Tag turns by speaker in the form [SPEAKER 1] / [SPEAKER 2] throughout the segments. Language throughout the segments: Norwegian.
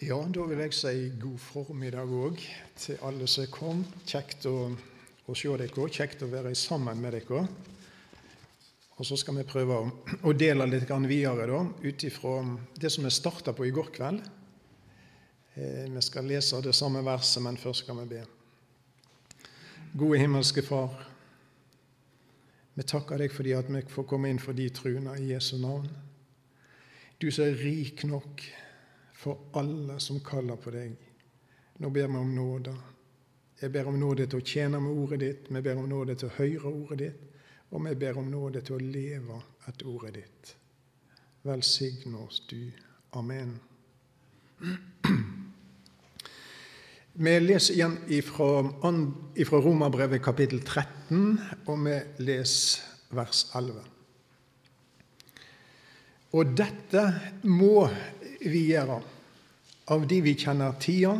[SPEAKER 1] Ja, da vil jeg si god formiddag òg til alle som kom. Kjekt å, å se dere, kjekt å være sammen med dere. Og så skal vi prøve å, å dele litt videre da, ut ifra det som vi starta på i går kveld. Eh, vi skal lese det samme verset, men først skal vi be. Gode himmelske Far. Vi takker deg fordi at vi får komme inn for de truene i Jesu navn. Du som er rik nok for alle som kaller på deg. Nå ber vi om nåde. Jeg ber om nåde til å tjene med ordet ditt, vi ber om nåde til å høre ordet ditt, og vi ber om nåde til å leve etter ordet ditt. Velsign oss, du. Amen. Vi leser igjen fra Romerbrevet kapittel 13, og vi leser vers 11. Og dette må vi gjøre av de vi kjenner tida,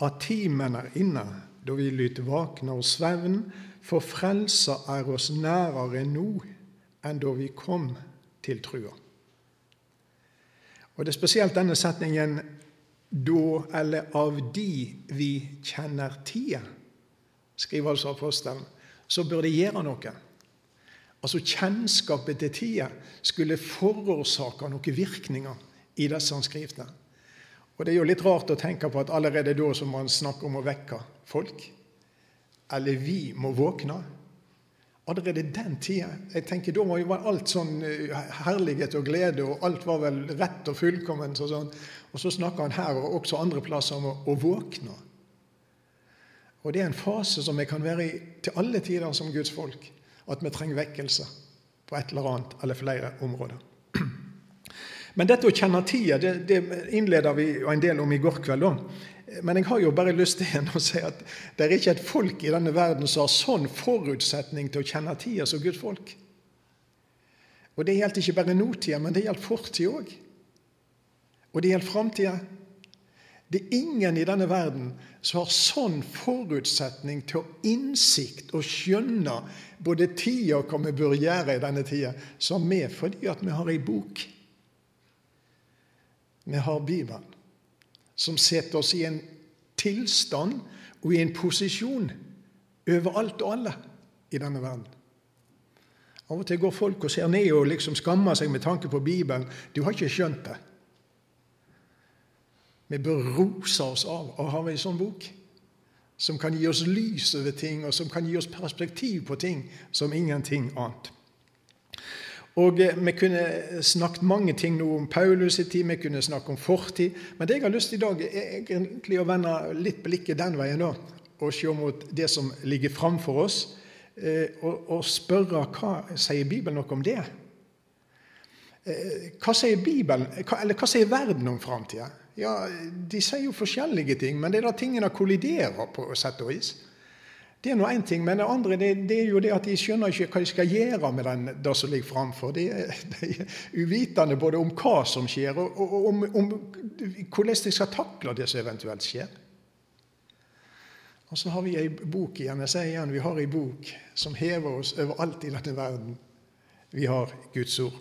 [SPEAKER 1] at timen er inne, da vi lyt våkne og svevn, for frelsa er oss nærere nå enn da vi kom til trua. Og Det er spesielt denne setningen 'da eller av de vi kjenner tida', skriver altså apostelen, så bør det gjøre noe. Altså Kjennskapet til tida skulle forårsake noen virkninger i disse skriftene. Og Det er jo litt rart å tenke på at allerede da som man snakker om å vekke folk. Eller vi må våkne. Allerede den tida jeg tenker, Da var jo alt sånn eh, herlighet og glede, og alt var vel rett og fullkomment. Og sånn. Og så snakker han her og også andre plasser om å, å våkne. Og Det er en fase som vi kan være i til alle tider som Guds folk. At vi trenger vekkelse på et eller annet eller flere områder. Men dette å kjenne tida det, det innleder vi en del om i går kveld. Også. Men jeg har jo bare lyst til å si at det er ikke et folk i denne verden som har sånn forutsetning til å kjenne tida som Guds folk. Og Det gjelder ikke bare nåtida, men det gjelder fortida òg. Og det gjelder framtida. Det er ingen i denne verden som har sånn forutsetning til å innsikt og skjønne både tida og hva vi bør gjøre i denne tida, som vi fordi at vi har ei bok vi har Bibelen, som setter oss i en tilstand og i en posisjon over alt og alle i denne verden. Av og til går folk og ser ned og liksom skammer seg med tanke på Bibelen. Du har ikke skjønt det. Vi bør rose oss av å ha en sånn bok som kan gi oss lys over ting, og som kan gi oss perspektiv på ting som ingenting annet. Og eh, Vi kunne snakket mange ting nå om Paulus' i tid, vi kunne snakke om fortid. Men det jeg har lyst til i dag, er egentlig å vende litt blikket den veien da, og se mot det som ligger framfor oss, eh, og, og spørre hva sier Bibelen noe om det? Eh, hva sier Bibelen, eller hva sier verden om framtida? Ja, de sier jo forskjellige ting, men det er da tingene kolliderer på sett og vis. Det er nå én ting, men det andre det, det, er jo det at de skjønner ikke hva de skal gjøre med den, det som ligger framfor. De, de, er uvitende både om hva som skjer, og, og om, om, hvordan de skal takle det som eventuelt skjer. Og så har vi ei bok igjen. Jeg sier igjen, vi har ei bok som hever oss over alt i denne verden. Vi har Guds ord.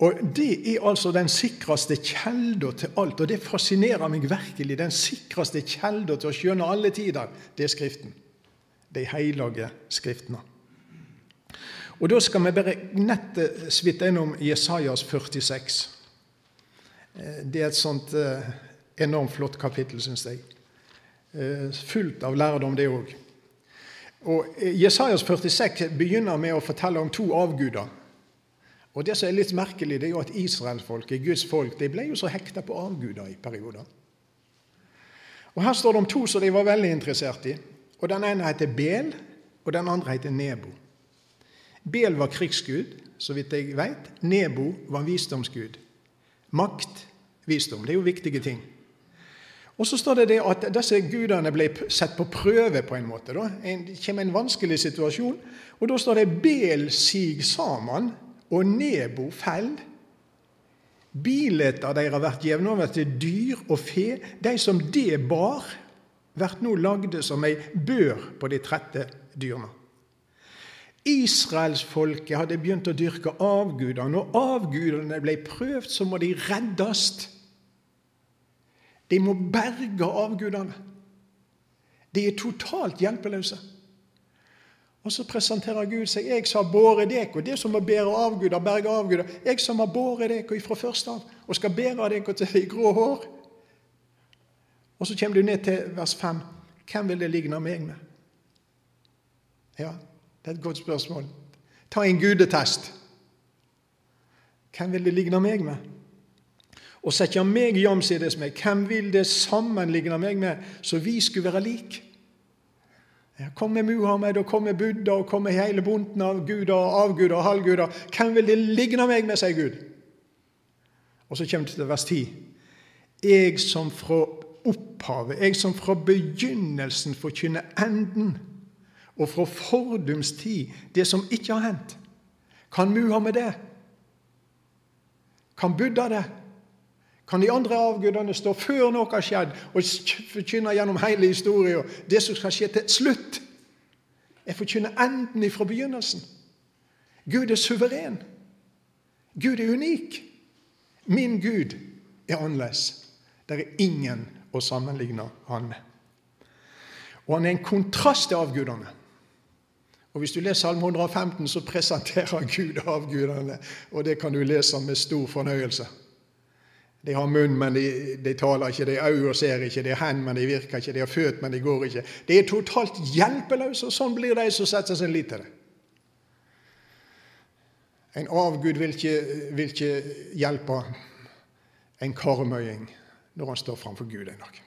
[SPEAKER 1] Og Det er altså den sikreste kjelda til alt, og det fascinerer meg virkelig. Den sikreste kjelda til å skjønne alle tider, det er Skriften de hellige skriftene. Og Da skal vi bare nett svitte innom Jesajas 46. Eh, det er et sånt eh, enormt flott kapittel, syns jeg. Eh, fullt av lærdom, det òg. Og Jesajas 46 begynner med å fortelle om to avguder. Og Det som er litt merkelig, det er jo at israelsfolket, Guds folk, de ble jo så hekta på avguder i perioder. Og Her står det om to som de var veldig interessert i. Og Den ene heter Bel, og den andre heter Nebo. Bel var krigsgud, så vidt jeg vet. Nebo var visdomsgud. Makt, visdom. Det er jo viktige ting. Og så står det, det at disse gudene ble sett på prøve på en måte. Da. Det kommer en vanskelig situasjon. Og da står det Bel sig sammen, og Nebo fell. Bileta deres vært jevna over til dyr og fe, de som det bar, vært nå lagde som ei bør på de trette dyrene. Israelsfolket hadde begynt å dyrke avgudene. Når avgudene ble prøvd, så må de reddast. De må berge avgudene. De er totalt hjelpeløse. Og så presenterer Gud seg. 'Jeg som har båret dere', og det som å bære avguder, berge avguder. 'Jeg som har båret dere fra først av, og skal bære dere til de grå hår'. Og så kommer du ned til vers 5. Hvem vil det ligne meg med? Ja, det er et godt spørsmål. Ta en gudetest. Hvem vil det ligne meg med? Og setter meg jamsides med, hvem vil det sammenligne meg med, så vi skulle være lik? Ja, kom med Muhammed, og kom med Buddha, og kom med hele bunten av guder, avguder og halvguder. Hvem vil det ligne meg med, sier Gud. Og så kommer det til vers 10. Jeg som fra opphavet, jeg som fra begynnelsen forkynner enden, og fra fordums tid det som ikke har hendt. Kan Muhammed det? Kan Buddha det? Kan de andre avgudene stå før noe har skjedd, og forkynne gjennom hele historien det som skal skje til slutt? Jeg forkynner enden ifra begynnelsen. Gud er suveren. Gud er unik. Min Gud er annerledes. Det er ingen å sammenligner han med. Og han er en kontrast til avgudene. Og Hvis du leser Salme 115, så presenterer Gud avgudene, og det kan du lese med stor fornøyelse. De har munn, men de, de taler ikke. De har øyne og ser ikke. De har hender, men de virker ikke. De har født, men de går ikke. De er totalt hjelpeløse, og sånn blir de som setter sin lit til det. En avgud vil ikke, vil ikke hjelpe en karmøying når han står framfor Gud en dag.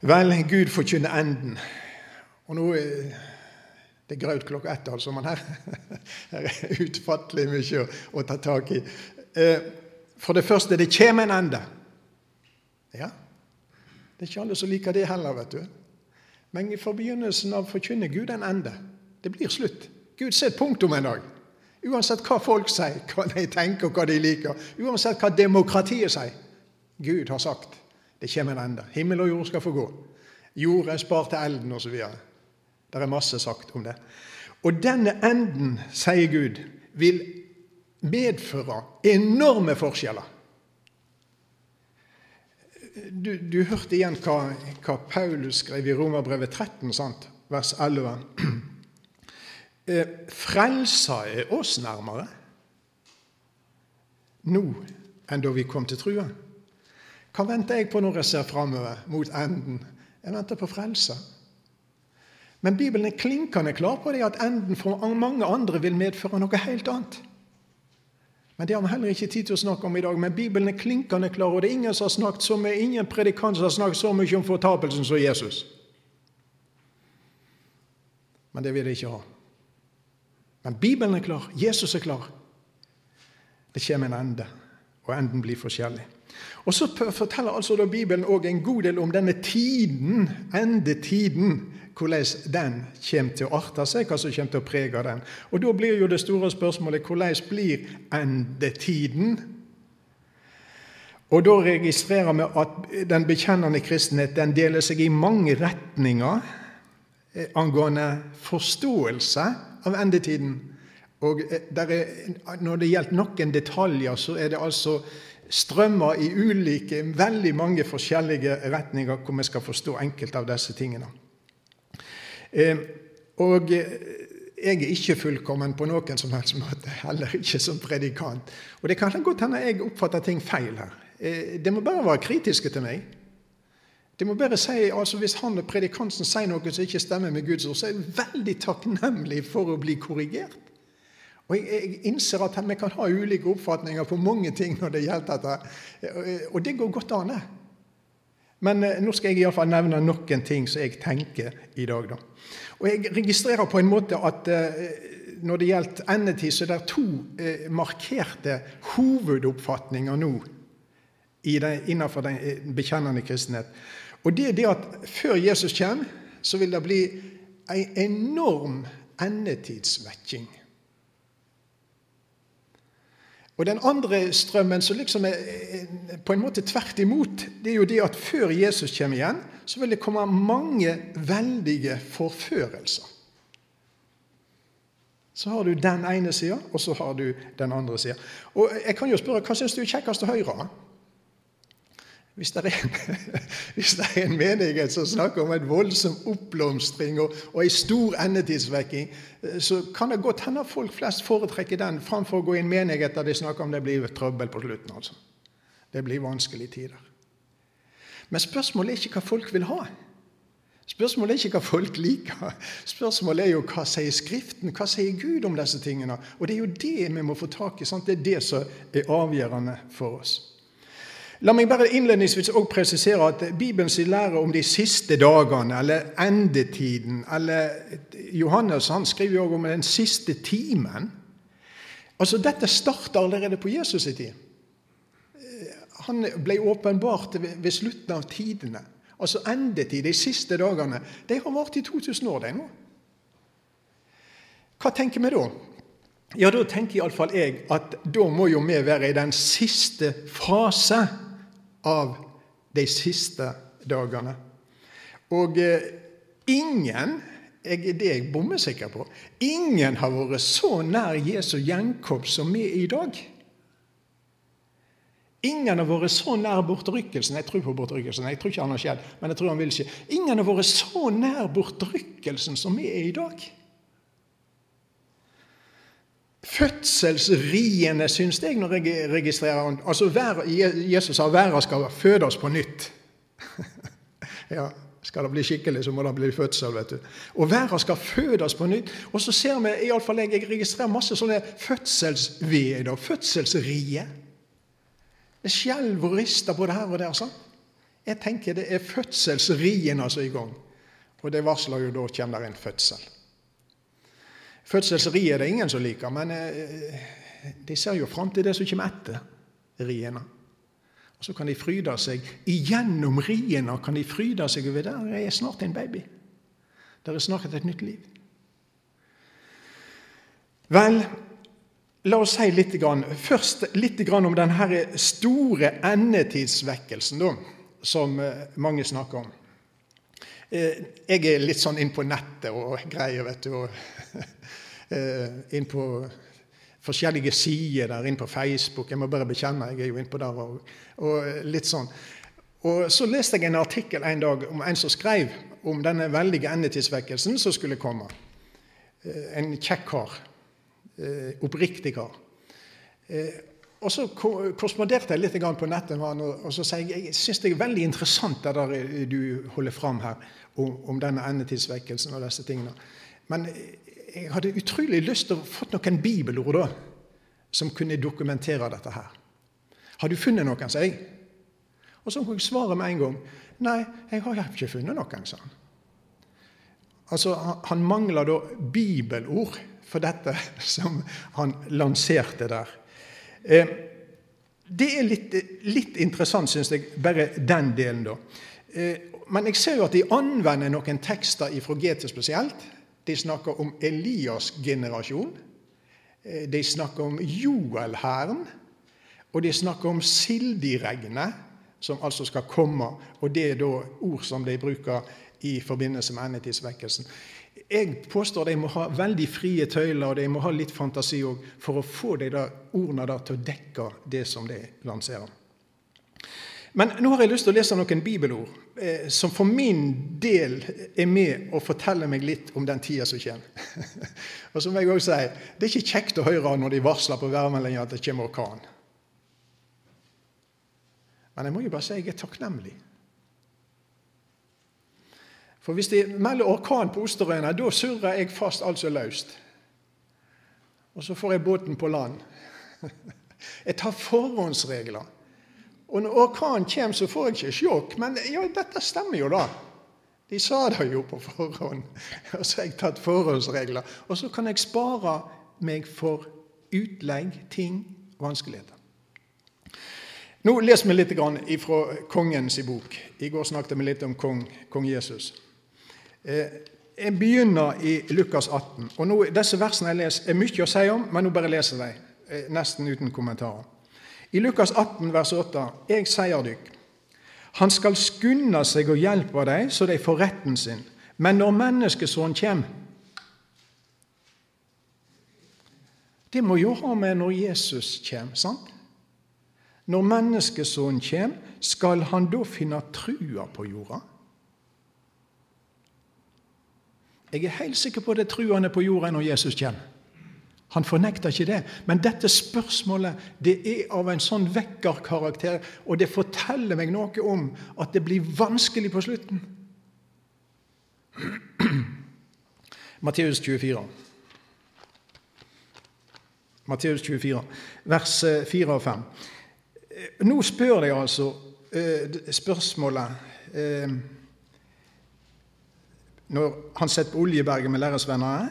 [SPEAKER 1] Vel, Gud forkynner enden. Og nå det er graut klokka ett, altså, men her, her er utfattelig mye å, å, ta tak i. Eh, for det første, det kommer en ende. Ja, det er ikke alle som liker det heller, vet du. Men i forbegynnelsen av forkynner Gud en ende. Det blir slutt. Gud ser et punktum en dag. Uansett hva folk sier, hva de tenker og hva de liker. Uansett hva demokratiet sier. Gud har sagt det kommer en ende. Himmel og jord skal få gå. Jord er spart til elden osv. Det er masse sagt om det. Og denne enden, sier Gud, vil medføre enorme forskjeller. Du, du hørte igjen hva, hva, Paulus skrev i Romerbrevet 13, sant? vers 11. Eh, frelsa er oss nærmere nå enn da vi kom til trua. Hva venter jeg på når jeg ser framover mot enden? Jeg venter på frelse. Men Bibelen er klinkende klar på det at enden for mange andre vil medføre noe helt annet. Men Det har vi heller ikke tid til å snakke om i dag. Men Bibelen er klinkende klar, og det er ingen som har snakket så mye, ingen predikant som har snakket så mye om fortapelsen som Jesus. Men det vil de ikke ha. Men Bibelen er klar. Jesus er klar. Det kommer en ende, og enden blir forskjellig. Og Så forteller altså da Bibelen også en god del om denne tiden, endetiden, hvordan den kommer til å arte seg, hva som kommer til å prege den. Og Da blir jo det store spørsmålet hvordan blir endetiden? Og Da registrerer vi at den bekjennende kristenhet den deler seg i mange retninger eh, angående forståelse av endetiden. Og eh, er, Når det gjelder noen detaljer, så er det altså strømmer i ulike, veldig mange forskjellige retninger hvor vi skal forstå enkelte av disse tingene. Eh, og jeg er ikke fullkommen på noen som helst måte, heller ikke som predikant. Og det kan godt hende jeg oppfatter ting feil her. Eh, det må bare være kritiske til meg. Det må bare si, altså Hvis han og predikanten sier noe som ikke stemmer med Guds ord, så er jeg veldig takknemlig for å bli korrigert. Og jeg, jeg, innser at vi kan ha ulike oppfatninger på mange ting når det gjelder dette. Og det går godt an, det. Men eh, nå skal jeg iallfall nevne noen ting som jeg tenker i dag. Da. Og Jeg registrerer på en måte at eh, når det gjelder endetid, så er det to eh, markerte hovedoppfatninger nå innenfor den bekjennende kristenhet. Og det er det at før Jesus kommer, så vil det bli en enorm endetidsvekking. Og Den andre strømmen som liksom er på en måte tvert imot, det er jo det at før Jesus kommer igjen, så vil det komme mange veldige forførelser. Så har du den ene sida, og så har du den andre sida. Og jeg kan jo spørre, hva syns du er kjekkest til høyre? Hvis det, er, hvis det, er, en menighet som snakker om en voldsom oppblomstring og, og en stor endetidsvekking, så kan det godt hende folk flest foretrekker den framfor å gå i en menighet der de snakker om det blir trøbbel på slutten. altså. Det blir vanskelige tider. Men spørsmålet er ikke hva folk vil ha. Spørsmålet er ikke hva folk liker. Spørsmålet er jo hva sier Skriften, hva sier Gud om disse tingene? Og det er jo det vi må få tak i. Sant? Det er det som er avgjørende for oss. La meg bare innledningsvis også presisere at Bibelen sin lære om de siste dagene, eller endetiden eller Johannes han skriver jo også om den siste timen. Altså, Dette starter allerede på Jesus' i tid. Han ble åpenbart ved slutten av tidene. Altså endetid, de siste dagene. De har vart i 2000 år, de nå. Hva tenker vi da? Ja, da tenker iallfall jeg at da må jo vi være i den siste fase av de siste dagene. Og eh, ingen jeg, det er jeg bommesikker på. Ingen har vært så nær Jesu gjenkomst som vi i dag. Ingen har vært så nær bortrykkelsen. Jeg tror på bortrykkelsen. Jeg tror ikke han har skjedd, men jeg tror han vil skje. Ingen har vært så nær bortrykkelsen som vi er i dag. Fødselsriene, syns jeg, når jeg registrerer altså Jesus sa verden skal fødes på nytt. ja, skal det bli skikkelig, så må det bli fødsel. vet du. Og verden skal fødes på nytt. Og så ser vi, iallfall jeg, jeg registrerer masse sånne fødselsved og fødselsrie. Det skjelver og rister både her og der. sånn. Jeg tenker det er fødselsrien altså i gang. Og det varsler jo da kommer det en fødsel. Fødselsriet er det ingen som liker, men eh, de ser jo fram til det som kommer etter riene. Og så kan de fryde seg igjennom riene kan de fryde seg over der er snart en baby. Der er snart et nytt liv. Vel, La oss si litt, først litt om denne store endetidsvekkelsen da, som eh, mange snakker om. Eh, jeg er litt sånn inn på nettet og greier, vet du. og eh, Inn på forskjellige sider der, inn på Facebook. Jeg må bare bekjenne, jeg er jo innpå der. òg. og litt sånn. Og Så leste jeg en artikkel en dag om en som skrev om denne veldige endetidsvekkelsen som skulle komme. En kjekk kar eh, oppriktig kar. Og så korresponderte jeg litt på nettet med han, og så sier jeg jeg syns det er veldig interessant det der eh, du holder fram her om, om denne endetidsvekkelsen og disse tingene. Men eh, jeg hadde utrolig lyst til å få noen bibelord da, som kunne dokumentere dette her. Har du funnet noen, sier jeg. Og så fikk jeg svaret med en gang. Nei, jeg har ikke funnet noen, sa han. Altså, Han mangler da bibelord for dette som han lanserte der. Eh, det er litt, litt interessant, syns jeg, bare den delen, da. Eh, men jeg ser jo at de anvender noen tekster fra GT spesielt. De snakker om Elias' generasjon. Eh, de snakker om Joel-hæren. Og de snakker om Sildi-regnet, som altså skal komme. Og det er da ord som de bruker i forbindelse med endetidsvekkelsen. Jeg påstår de må ha veldig frie tøyler og de må ha litt fantasi for å få de der ordene der til å dekke det som de lanserer. Men nå har jeg lyst til å lese noen bibelord eh, som for min del er med og forteller meg litt om den tida som kommer. og som jeg også sier, Det er ikke kjekt å høre når de varsler på værmeldinga at det kommer orkan. Men jeg må jo bare si jeg er takknemlig for hvis de melder orkan på Osterøyene, da surrer jeg fast alt som er løst. Og så får jeg båten på land. Jeg tar forhåndsregler. Og når orkanen kommer, så får jeg ikke sjokk. Men ja, dette stemmer jo, da. De sa det jo på forhånd. Og så har jeg tatt forhåndsregler. Og så kan jeg spare meg for utlegg, ting, vanskeligheter. Nå leser vi litt fra kongens bok. I går snakket vi litt om kong, kong Jesus. Eh, jeg begynner i Lukas 18. og nå, Disse versene jeg leser, er mye å si om, men nå bare leser jeg dem, nesten uten kommentarer. I Lukas 18, vers 8.: Jeg sier dykk, han skal skunde seg og hjelpe dem, så de får retten sin. Men når menneskesønnen kommer Det må jo ha med når Jesus kommer, sant? Når menneskesønnen kommer, skal han da finne trua på jorda? Jeg er helt sikker på at det truende på jorda når Jesus kommer. Han fornekter ikke det. Men dette spørsmålet det er av en sånn vekkerkarakter, og det forteller meg noe om at det blir vanskelig på slutten. Matteus 24. Matteus 24, vers 4 og 5. Nå spør de altså eh, spørsmålet eh, Når han sitter på Oljeberget med læresvennene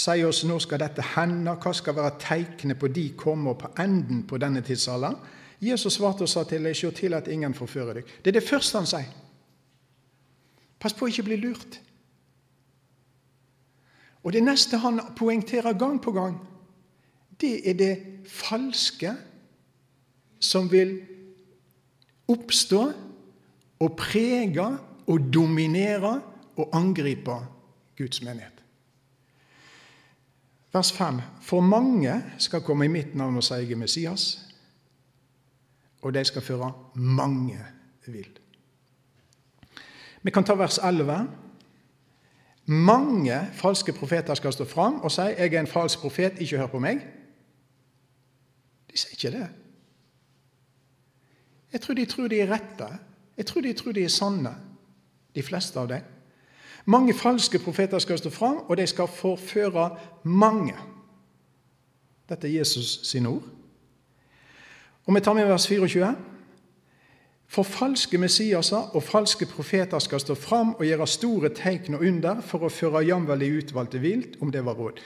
[SPEAKER 1] sier oss når skal dette hende, hva skal være teiknet på de kommer på enden på denne tidsalderen? Jesus svarte og sa til deg, se til at ingen forfører deg. Det er det første han sier. Pass på å ikke bli lurt. Og det neste han poengterer gang på gang, det er det falske som vil oppstå og prege og dominere og angripe Guds menighet. Vers 5.: For mange skal komme i mitt navn og si Messias, og de skal føre mange vill. Vi kan ta vers 11. Mange falske profeter skal stå fram og si 'Jeg er en falsk profet, ikke hør på meg'. De sier ikke det. Jeg tror de tror de er rette. Jeg tror de tror de er sanne, de fleste av dem. Mange falske profeter skal stå fram, og de skal forføre mange. Dette er Jesus sine ord. Og vi tar med vers 24. For falske Messiaser og falske profeter skal stå fram og gjøre store tegn og under for å føre jamvel de utvalgte vilt, om det var råd.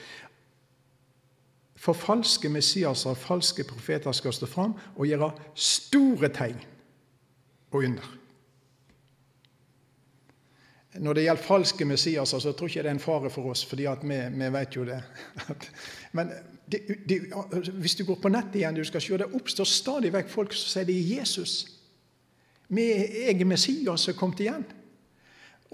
[SPEAKER 1] For falske Messiaser og falske profeter skal stå fram og gjøre store tegn og under. Når det gjelder falske Messiaser, så tror jeg ikke det er en fare for oss, fordi vi, vi vet jo det. Men det, det, hvis du går på nettet igjen, du skal se, det oppstår stadig vekk folk som sier det er Jesus. Vi er Messias som er kommet igjen.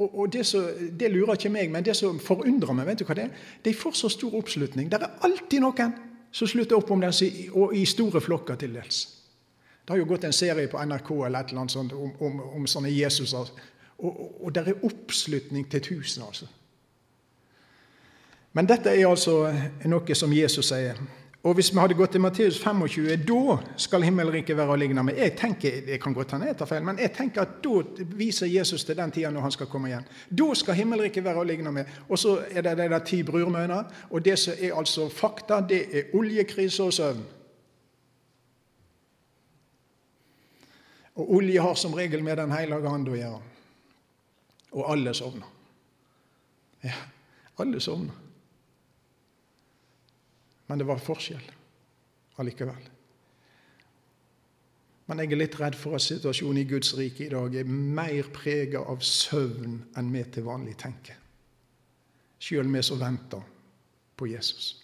[SPEAKER 1] Og, og det, så, det, lurer ikke meg, men det som forundrer meg, vet du hva det er? De får så stor oppslutning. Det er alltid noen som slutter opp om det, og i store flokker til dels. Det har jo gått en serie på NRK eller et eller annet sånt om, om, om sånne Jesuser og, og, det er oppslutning til tusen, altså. Men dette er altså noe som Jesus sier. Og hvis vi hadde gått til Matteus 25, da skal himmelriket være å ligne med. Jeg tenker, jeg kan godt hende jeg tar feil, men jeg tenker at da viser Jesus til den tida når han skal komme igjen. Da skal himmelriket være å ligne med. Og så er det de ti brurmønner. Og det som er altså fakta, det er oljekrise og søvn. Og olje har som regel med Den hellige ande å gjøre. Og alle sovna. Ja, alle sovna. Men det var forskjell allikevel. Men jeg er litt redd for at situasjonen i Guds rike i dag er mer prega av søvn enn vi til vanlig tenker. Sjøl vi som venter på Jesus.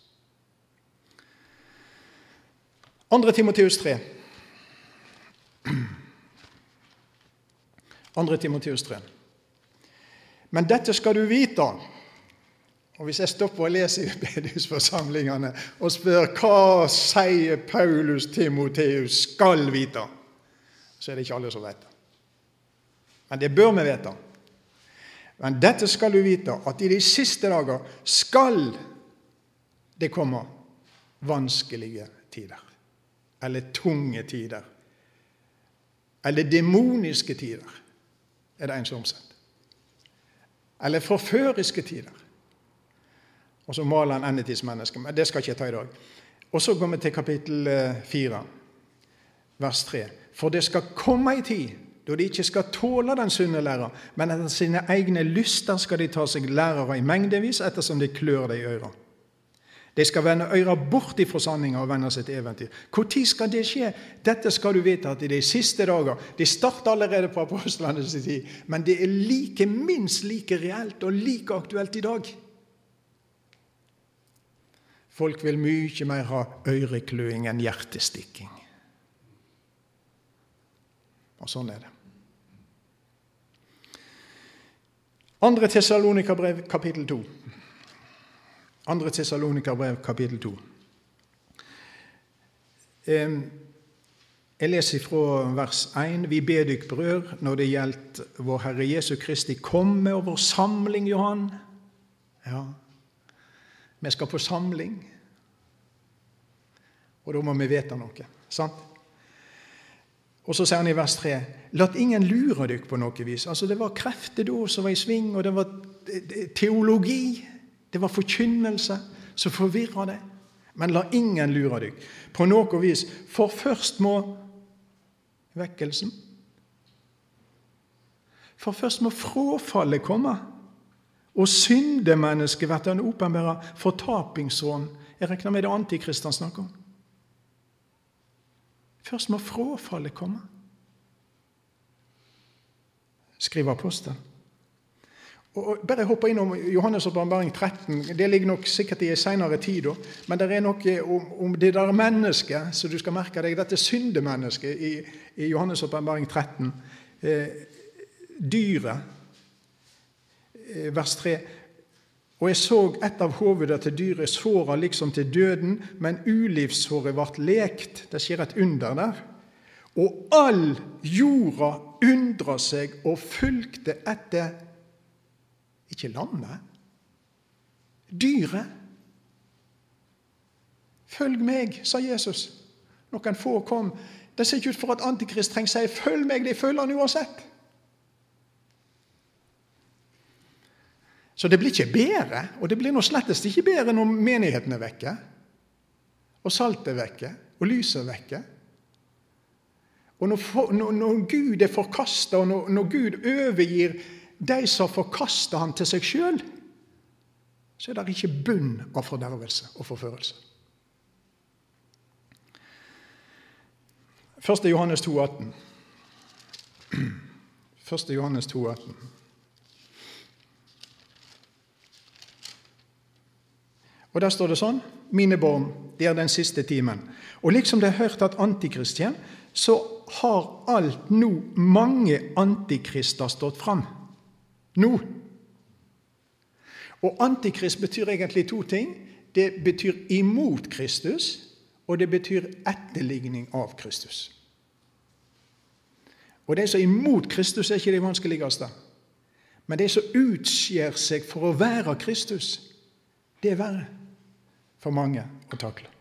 [SPEAKER 1] 2. Timoteus 3. 2. Timoteus 3. Men dette skal du vite. Og Hvis jeg stopper og leser i bedehusforsamlingene og spør hva sier Paulus Timoteus skal vite, så er det ikke alle som vet det. Men det bør vi vite. Men dette skal du vite, at i de siste dager skal det komme vanskelige tider. Eller tunge tider. Eller demoniske tider, er det en som omsetter eller forføriske tider. Og så maler han endetidsmennesket. Men det skal ikke jeg ta i dag. Og så går vi til kapittel 4, eh, vers 3. For det skal komme ei tid da de ikke skal tåle den sunne læra, men etter sine egne lyster skal de ta seg lærere i mengdevis ettersom de klør det i øra. De skal vende øra bort ifra sanninga og vende seg til eventyr. Når skal det skje? Dette skal du vite at i de siste dager De starter allerede på apostlenes tid, men det er like minst like reelt og like aktuelt i dag. Folk vil mye mer ha ørekløing enn hjertestikking. Og sånn er det. Andre Tessalonika brev, kapittel 2. 2. Tessalonikerbrev, kapittel 2. Jeg leser fra vers 1.: Vi ber dykk brød når det gjelder vår Herre Jesu Kristi komme og vår samling, Johan. Ja, vi skal på samling. Og da må vi vite noe. sant? Og så sier han i vers 3.: Lat ingen lure dykk på noe vis. Altså Det var krefter da som var i sving, og det var teologi. Det var forkynnelse som forvirra det. Men la ingen lure dykk på noe vis. For først må vekkelsen. For først må fråfallet komme. Og syndemennesket blir åpenbara fortapingsrån. Jeg regner med det Antikrist snakker om. Først må fråfallet komme, skriver apostelen. Og bare hoppe innom Johannes' åpenbaring 13. Det ligger nok sikkert i en senere tid, da. men det er noe om, om, det der mennesket så du skal merke deg, dette syndemennesket i, i Johannes' åpenbaring 13. Eh, dyret, eh, vers 3. Og jeg så et av hovedene til dyret såra liksom til døden, men ulivssåret ble lekt. Det skjer et under der. Og all jorda undra seg og fulgte etter ikke lammet. Dyret. Følg meg, sa Jesus. Noen få kom. Det ser ikke ut for at Antikrist trenger si 'følg meg'. De følger han uansett. Så det blir ikke bedre, og det blir nå slettest ikke bedre når menigheten er vekke, og saltet er vekke, og lyset er vekke. Og når, når, når Gud er forkasta, og når, når Gud overgir de som forkaster han til seg sjøl, så er det ikke bunn av fordervelse og forførelse. 1. Johannes 2, 18. 1. Johannes 2, 18. Og Der står det sånn Mine barn, det er den siste timen. Og liksom det er hørt at antikrist kommer, så har alt nå mange antikrister stått fram nå. Og antikrist betyr egentlig to ting. Det betyr imot Kristus, og det betyr etterligning av Kristus. Og De som er imot Kristus, er ikke de vanskeligste. Men de som utskjer seg for å være Kristus, det er verre for mange å takle.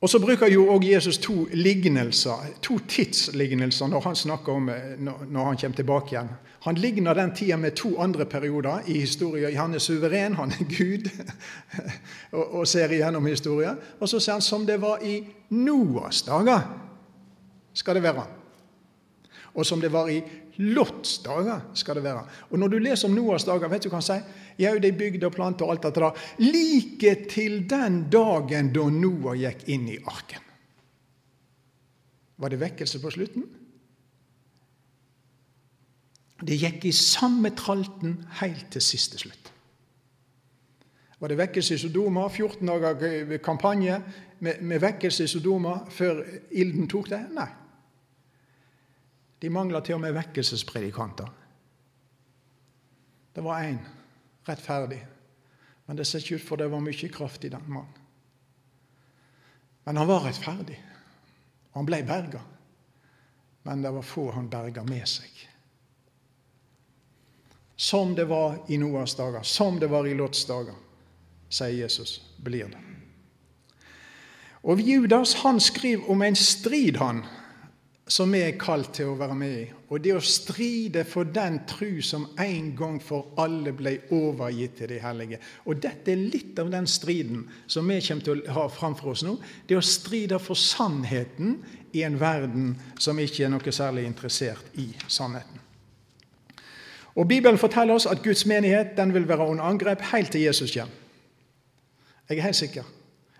[SPEAKER 1] Og Så bruker jo også Jesus to lignelser, to tidslignelser når han snakker om, når han kommer tilbake igjen. Han ligner den tida med to andre perioder i historien. Han er suveren, han er Gud, og, ser igjennom historien. Og så sier han som det var i Noas dager, skal det være. Og som det var i Lots dager skal det være. Og Når du leser om Noas dager, vet du hva han sier? Jau, de bygde og plante og alt dette der. Like til den dagen da Noah gikk inn i arken. Var det vekkelse på slutten? Det gikk i samme tralten helt til siste slutt. Var det vekkelse i Sodoma? 14 dager kampanje med, med vekkelse i Sodoma før ilden tok det? Nei. De mangla til og med vekkelsespredikanter. Det var én rettferdig, men det ser ikke ut for det var mye kraft i den mannen. Men han var rettferdig, og han ble berga. Men det var få han berga med seg. Som det var i Noas dager, som det var i Lots dager, sier Jesus, blir det. Og Judas han skriver om en strid, han, som vi er kalt til å være med i. Og det å stride for den tru som en gang for alle ble overgitt til de hellige. Og dette er litt av den striden som vi kommer til å ha framfor oss nå. Det å stride for sannheten i en verden som ikke er noe særlig interessert i sannheten. Og Bibelen forteller oss at Guds menighet den vil være under angrep helt til Jesus kommer. Jeg er helt sikker.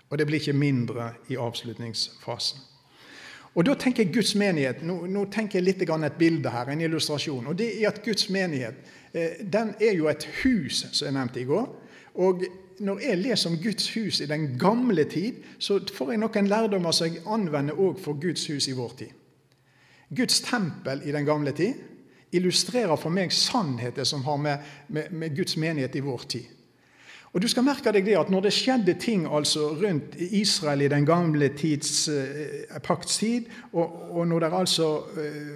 [SPEAKER 1] Og det blir ikke mindre i avslutningsfasen. Og Da tenker jeg Guds menighet. Nå, nå tenker jeg litt et bilde her, en illustrasjon. og det er at Guds menighet eh, den er jo et hus, som jeg nevnte i går. Og Når jeg leser om Guds hus i den gamle tid, så får jeg noen lærdommer som jeg anvender òg for Guds hus i vår tid. Guds tempel i den gamle tid illustrerer for meg sannheter som har med, med, med Guds menighet i vår tid. Og du skal merke deg det at når det skjedde ting altså rundt Israel i den gamle tids eh, paktstid, og, og, når det altså eh,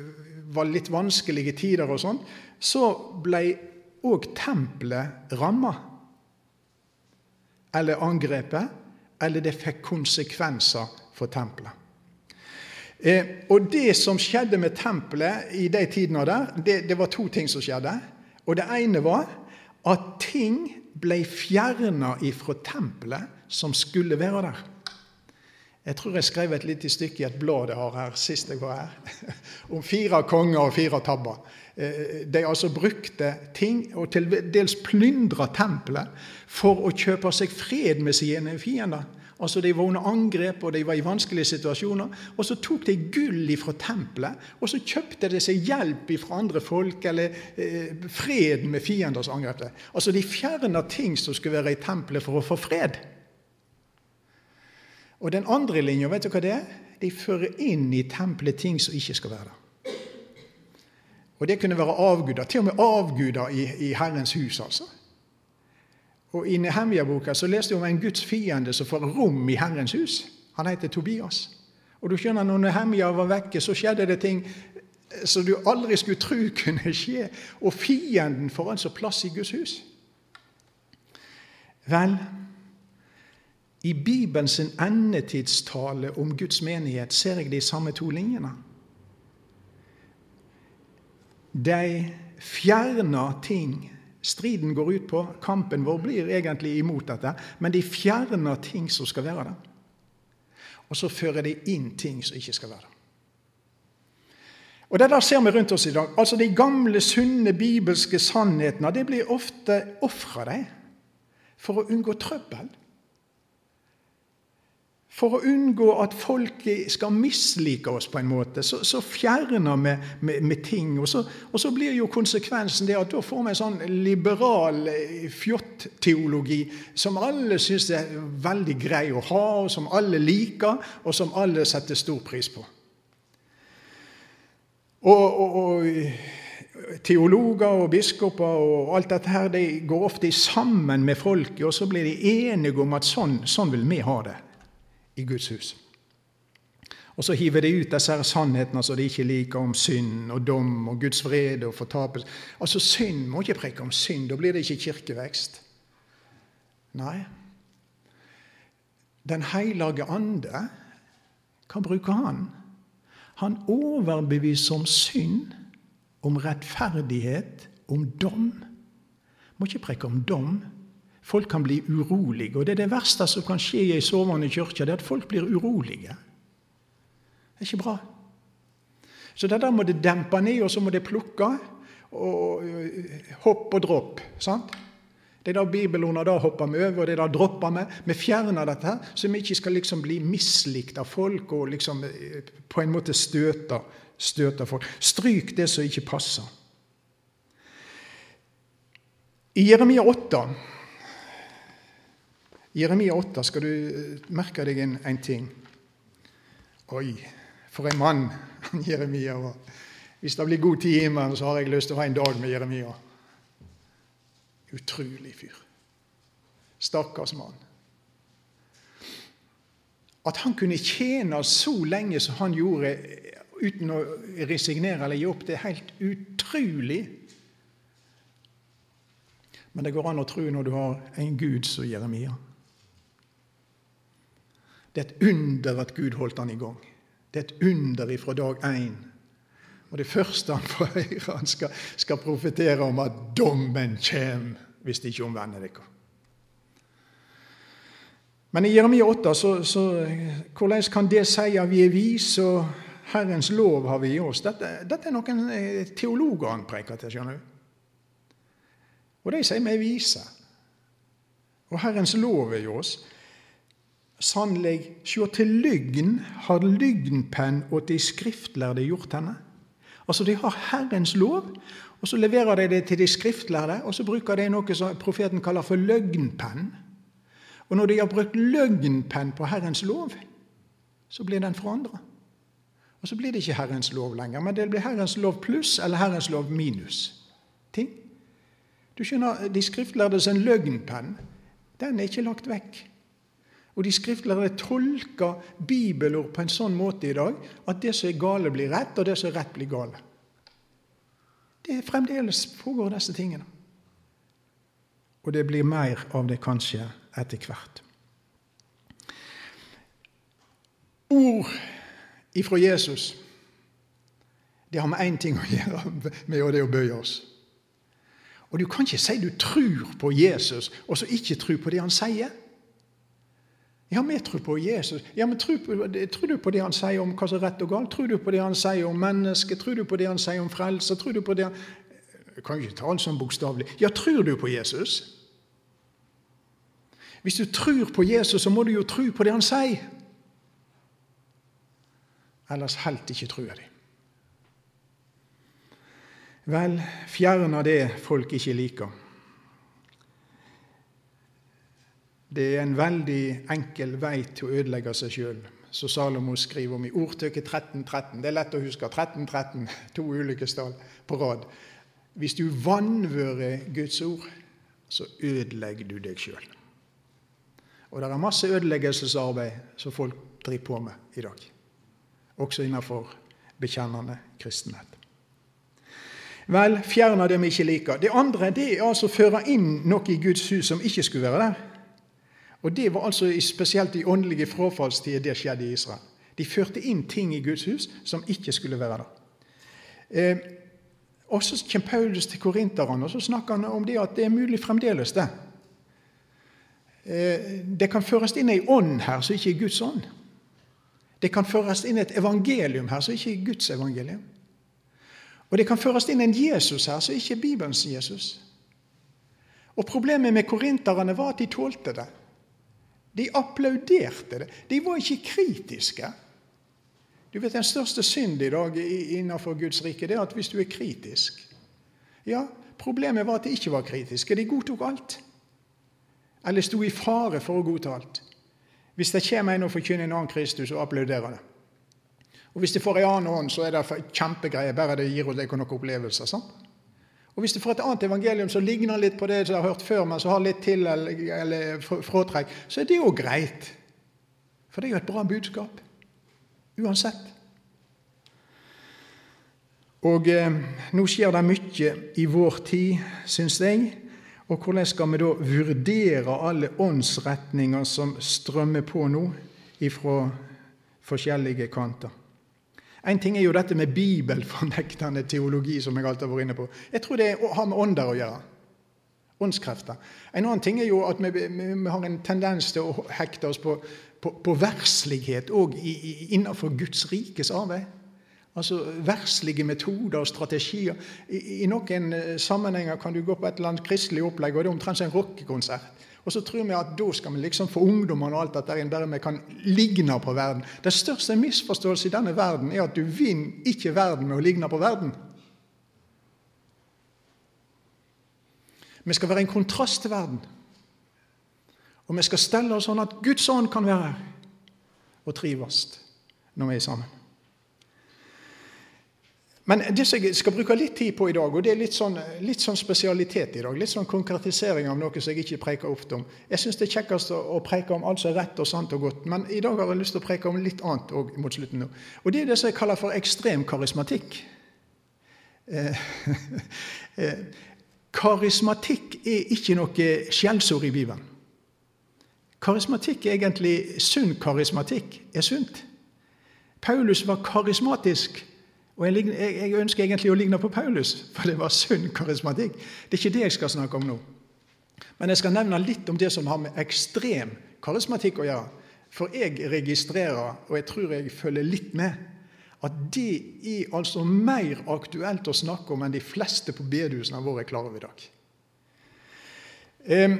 [SPEAKER 1] var litt vanskelige tider og sånn, så ble òg tempelet ramma. Eller angrepet. Eller det fikk konsekvenser for tempelet. Eh, og det som skjedde med tempelet i de tidene der, det, det var to ting som skjedde. Og det ene var at ting ble fjerna ifra tempelet som skulle være der. Jeg tror jeg skrev et lite stykke i et blad jeg har her sist jeg var her, om fire konger og fire tabber. Eh, de altså brukte ting og til dels plyndra tempelet for å kjøpe seg fred med sine fiender. Altså De var under angrep og de var i vanskelige situasjoner. Og så tok de gull fra tempelet, og så kjøpte de seg hjelp fra andre folk, eller eh, fred med fienders angrep. Altså De fjerna ting som skulle være i tempelet for å få fred. Og den andre linja, vet du hva det er? De fører inn i tempelet ting som ikke skal være der. Og det kunne være avguder. Til og med avguder i, i Herrens hus, altså. Og I Nehemia-boka så leste vi om en Guds fiende som får rom i Herrens hus. Han heter Tobias. Og du skjønner, når Nehemia var vekke, så skjedde det ting som du aldri skulle tro kunne skje. Og fienden får altså plass i Guds hus. Vel, i Bibelens endetidstale om Guds menighet ser jeg de samme to linjene. De fjerner ting striden går ut på. Kampen vår blir egentlig imot dette, men de fjerner ting som skal være der. Og så fører de inn ting som ikke skal være der. Og Det der ser vi rundt oss i dag. Altså De gamle, sunne bibelske sannhetene det blir ofte ofra for å unngå trøbbel. For å unngå at folk skal mislike oss på en måte, så, så fjerner vi med, med, ting. Og så, og så, blir jo konsekvensen det at da får vi en sånn liberal eh, fjott-teologi som alle syns er veldig grei å ha, og som alle liker, og som alle setter stor pris på. Og, og, og teologer og biskoper og alt dette her, de går ofte sammen med folket, og så blir de enige om at sånn, sånn vil vi ha det i Guds hus. Og så hiver de ut disse sannhetene som de ikke liker, om synd og dom og Guds vrede og fortapelse. Altså, synd må ikke preke om synd. Da blir det ikke kirkevekst. Nei. Den hellige ande, hva bruker han? Han overbeviser om synd, om rettferdighet, om dom. Må ikke preke om dom, Folk kan bli urolige. Og det er det verste som kan skje i ei sovende kirke, det er at folk blir urolige. Det er ikke bra. Så det der må det dempe ned, og så må det plukke. Og hopp og dropp. sant? Det er da bibelordene da hopper vi over, og det er da dropper vi. Vi fjerner dette, så vi ikke skal liksom bli mislikt av folk og liksom eh, på en måte støte, støte folk. Stryk det som ikke passer. I Jeremia 8 i Jeremia 8 skal du eh, merke deg en, en ting. Oi, for en mann Jeremia var. Hvis det blir god tid i himmelen, så har jeg lyst til å ha en dag med Jeremia. Utrolig fyr. Stakkars mann. At han kunne tjene så lenge som han gjorde uten å resignere eller gi opp, det er helt utrolig. Men det går an å tro når du har en Gud som Jeremia. Det er et under at Gud holdt han i gang. Det er et under ifra dag én. Og det første han får høre, han skal, skal profetere om at dommen kommer hvis de ikke omvender dere. Men i Jeremia 8, så, så, hvordan kan det si at vi er vise, og Herrens lov har vi i oss? Dette, dette er noen eh, teologer han preker til. skjønner du? Og de sier vi er vise. Og Herrens lov er i oss. Sannelig, sjå til lygn har lygnpenn åt de skriftlærde gjort henne. Altså, De har Herrens lov, og så leverer de det til de skriftlærde, og så bruker de noe som profeten kaller for løgnpenn. Og når de har brukt løgnpenn på Herrens lov, så blir den forandra. Og så blir det ikke Herrens lov lenger, men det blir Herrens lov pluss eller Herrens lov minus. ting. Du skjønner, De skriftlærdes en løgnpenn Den er ikke lagt vekk. Og de skriftlærde tolker bibelord på en sånn måte i dag at det som er gale, blir rett, og det som er rett, blir gale. Det er fremdeles pågår disse tingene. Og det blir mer av det kanskje etter hvert. Ord ifra Jesus det har med én ting å gjøre, med det å bøye oss. Og Du kan ikke si du tror på Jesus, og så ikke tror på det han sier. Ja, vi tror på Jesus. Ja, men tror, tror, du på det han sier om hva som er rett og galt? Tror du på det han sier om mennesket? Tror du på det han sier om frelse? Tror du på det han... Jeg kan ikke ta alt sånn bokstavelig. Ja, tror du på Jesus? Hvis du tror på Jesus, så må du jo tro på det han sier. Ellers helt ikke trua di. Vel, fjern det folk ikke liker. Det er en veldig enkel vei til å ødelegge seg sjøl, som Salomo skriver om i ordtøket 1313. Det er lett å huske. 1313, to ulykkestall på rad. Hvis du vanvører Guds ord, så ødelegger du deg sjøl. Og det er masse ødeleggelsesarbeid som folk driver på med i dag, også innenfor bekjennende kristenhet. Vel, fjerner det vi ikke liker. Det andre det er altså å føre inn noe i Guds hus som ikke skulle være der. Og Det var altså spesielt i åndelige frafallstider det skjedde i Israel. De førte inn ting i Guds hus som ikke skulle være der. Eh, og Så kommer Paulus til korinterne og så snakker han om det at det er mulig fremdeles. Det eh, Det kan føres inn ei ånd her som ikke er Guds ånd. Det kan føres inn et evangelium her som ikke er Guds evangelium. Og det kan føres inn en Jesus her som ikke er Bibelens Jesus. Og Problemet med korinterne var at de tålte det. De applauderte det. De var ikke kritiske. Du vet, Den største synd i dag innenfor Guds rike det er at hvis du er kritisk Ja, Problemet var at de ikke var kritiske. De godtok alt. Eller sto i fare for å godta alt. Hvis det kommer en og forkynner en annen Kristus, og applauderer det. Og Hvis de får en annen ånd, så er det kjempegreier, bare det gir deg noen opplevelser. sant? Og Hvis du får et annet evangelium som ligner litt på det du har hørt før, men som har litt til eller, eller fråtrekk, så er det jo greit. For det er jo et bra budskap. Uansett. Og eh, nå skjer det mye i vår tid, syns jeg. Og hvordan skal vi da vurdere alle åndsretninger som strømmer på nå ifra forskjellige kanter? En ting er jo dette med bibelfornektende teologi, som jeg alltid har vært inne på. Jeg tror det har med ånder å gjøre. Åndskrefter. En annen ting er jo at vi, vi, vi har en tendens til å hekte oss på, på, på verslighet òg innenfor Guds rikes arbeid. Altså verslige metoder og strategier. I, I, noen eh, sammenhenger kan du gå på et eller annet kristelig opplegg, og det er omtrent som en rockekonsert. Og så tror vi at da skal vi liksom få ungdommene og alt dette inn, bare vi kan ligne på verden. Den største misforståelse i denne verden er at du vinner ikke verden med å ligne på verden. Vi skal være en kontrast til verden. Og vi skal stelle oss sånn at Guds ånd kan være her og trives når vi er sammen. Men det som jeg skal bruke litt tid på i dag, og det er litt sånn, litt sånn spesialitet i dag, litt sånn konkretisering av noe som jeg ikke preker ofte om. Jeg syns det er kjekkest å, preke om alt som er rett og sant og godt, men i dag har jeg lyst til å preke om litt annet òg mot slutten nå. Og det er det som jeg kaller for ekstrem karismatikk. Eh, eh, karismatikk er ikke noe skjellsord i Bibelen. Karismatikk er egentlig sunn karismatikk. er sunt. Paulus var karismatisk. Og jeg, jeg, ønsker egentlig å ligne på Paulus, for det var sunn karismatikk. Det er ikke det jeg skal snakke om nå. Men jeg skal nevne litt om det som har med ekstrem karismatikk å gjøre. For jeg registrerer, og jeg tror jeg følger litt med, at det er altså mer aktuelt å snakke om enn de fleste på bedehusene våre er klar over i dag. Eh,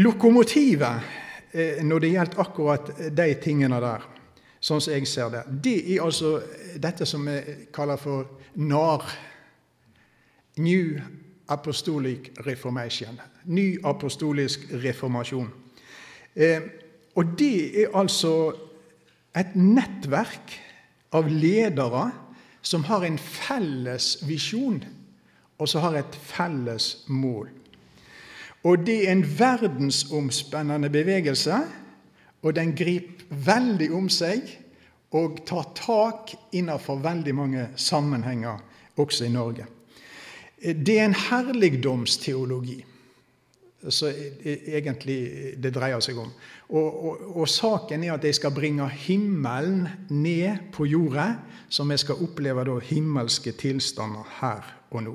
[SPEAKER 1] lokomotivet eh, når det gjelder akkurat de tingene der sånn som jeg ser det. Det er altså dette som vi kaller for NAR. New Apostolic Reformation. Ny apostolisk reformasjon. Eh, og det er altså et nettverk av ledere som har en felles visjon, og som har et felles mål. Og det er en verdensomspennende bevegelse, og den griper veldig om seg og tar tak innenfor veldig mange sammenhenger, også i Norge. Det er en herligdomsteologi som egentlig det dreier seg om. Og, og, og, saken er at jeg skal bringe himmelen ned på jorda, så vi skal oppleve da himmelske tilstander her og nå.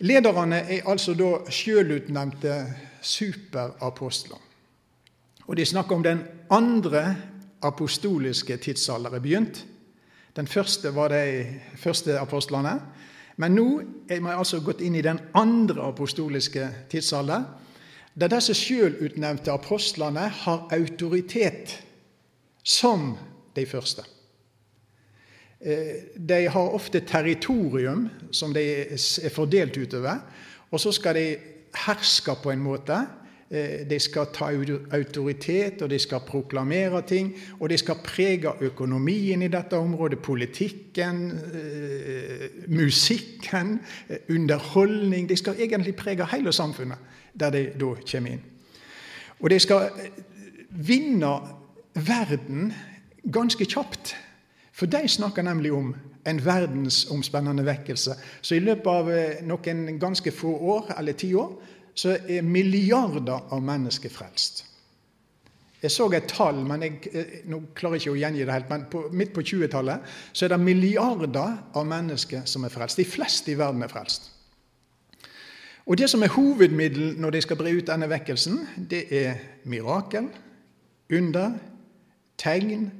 [SPEAKER 1] Lederne er altså da sjølutnevnte superapostler. Og de snakker om den andre apostoliske tidsalder er begynt. Den første var de første apostlene. Men nå er vi altså gått inn i den andre apostoliske tidsalder, der disse sjølutnevnte apostlene har autoritet som de første. Eh, de har ofte territorium som de er fordelt utover, og så skal de herske på en måte de skal ta autoritet, og de skal proklamere ting. Og de skal prege økonomien i dette området, politikken, eh, musikken, eh, underholdning. De skal egentlig prege hele samfunnet der de da kommer inn. Og de skal vinne verden ganske kjapt. For de snakker nemlig om en verdensomspennende vekkelse. Så i løpet av noen ganske få år, eller ti år, så er milliarder av mennesker frelst. Jeg så et tall, men jeg, eh, nå klarer jeg ikke å gjengi det helt, men på, midt på 20-tallet så er det milliarder av mennesker som er frelst. De fleste i verden er frelst. Og Det som er hovedmiddel når de skal bre ut denne vekkelsen, det er mirakel, under, tegn,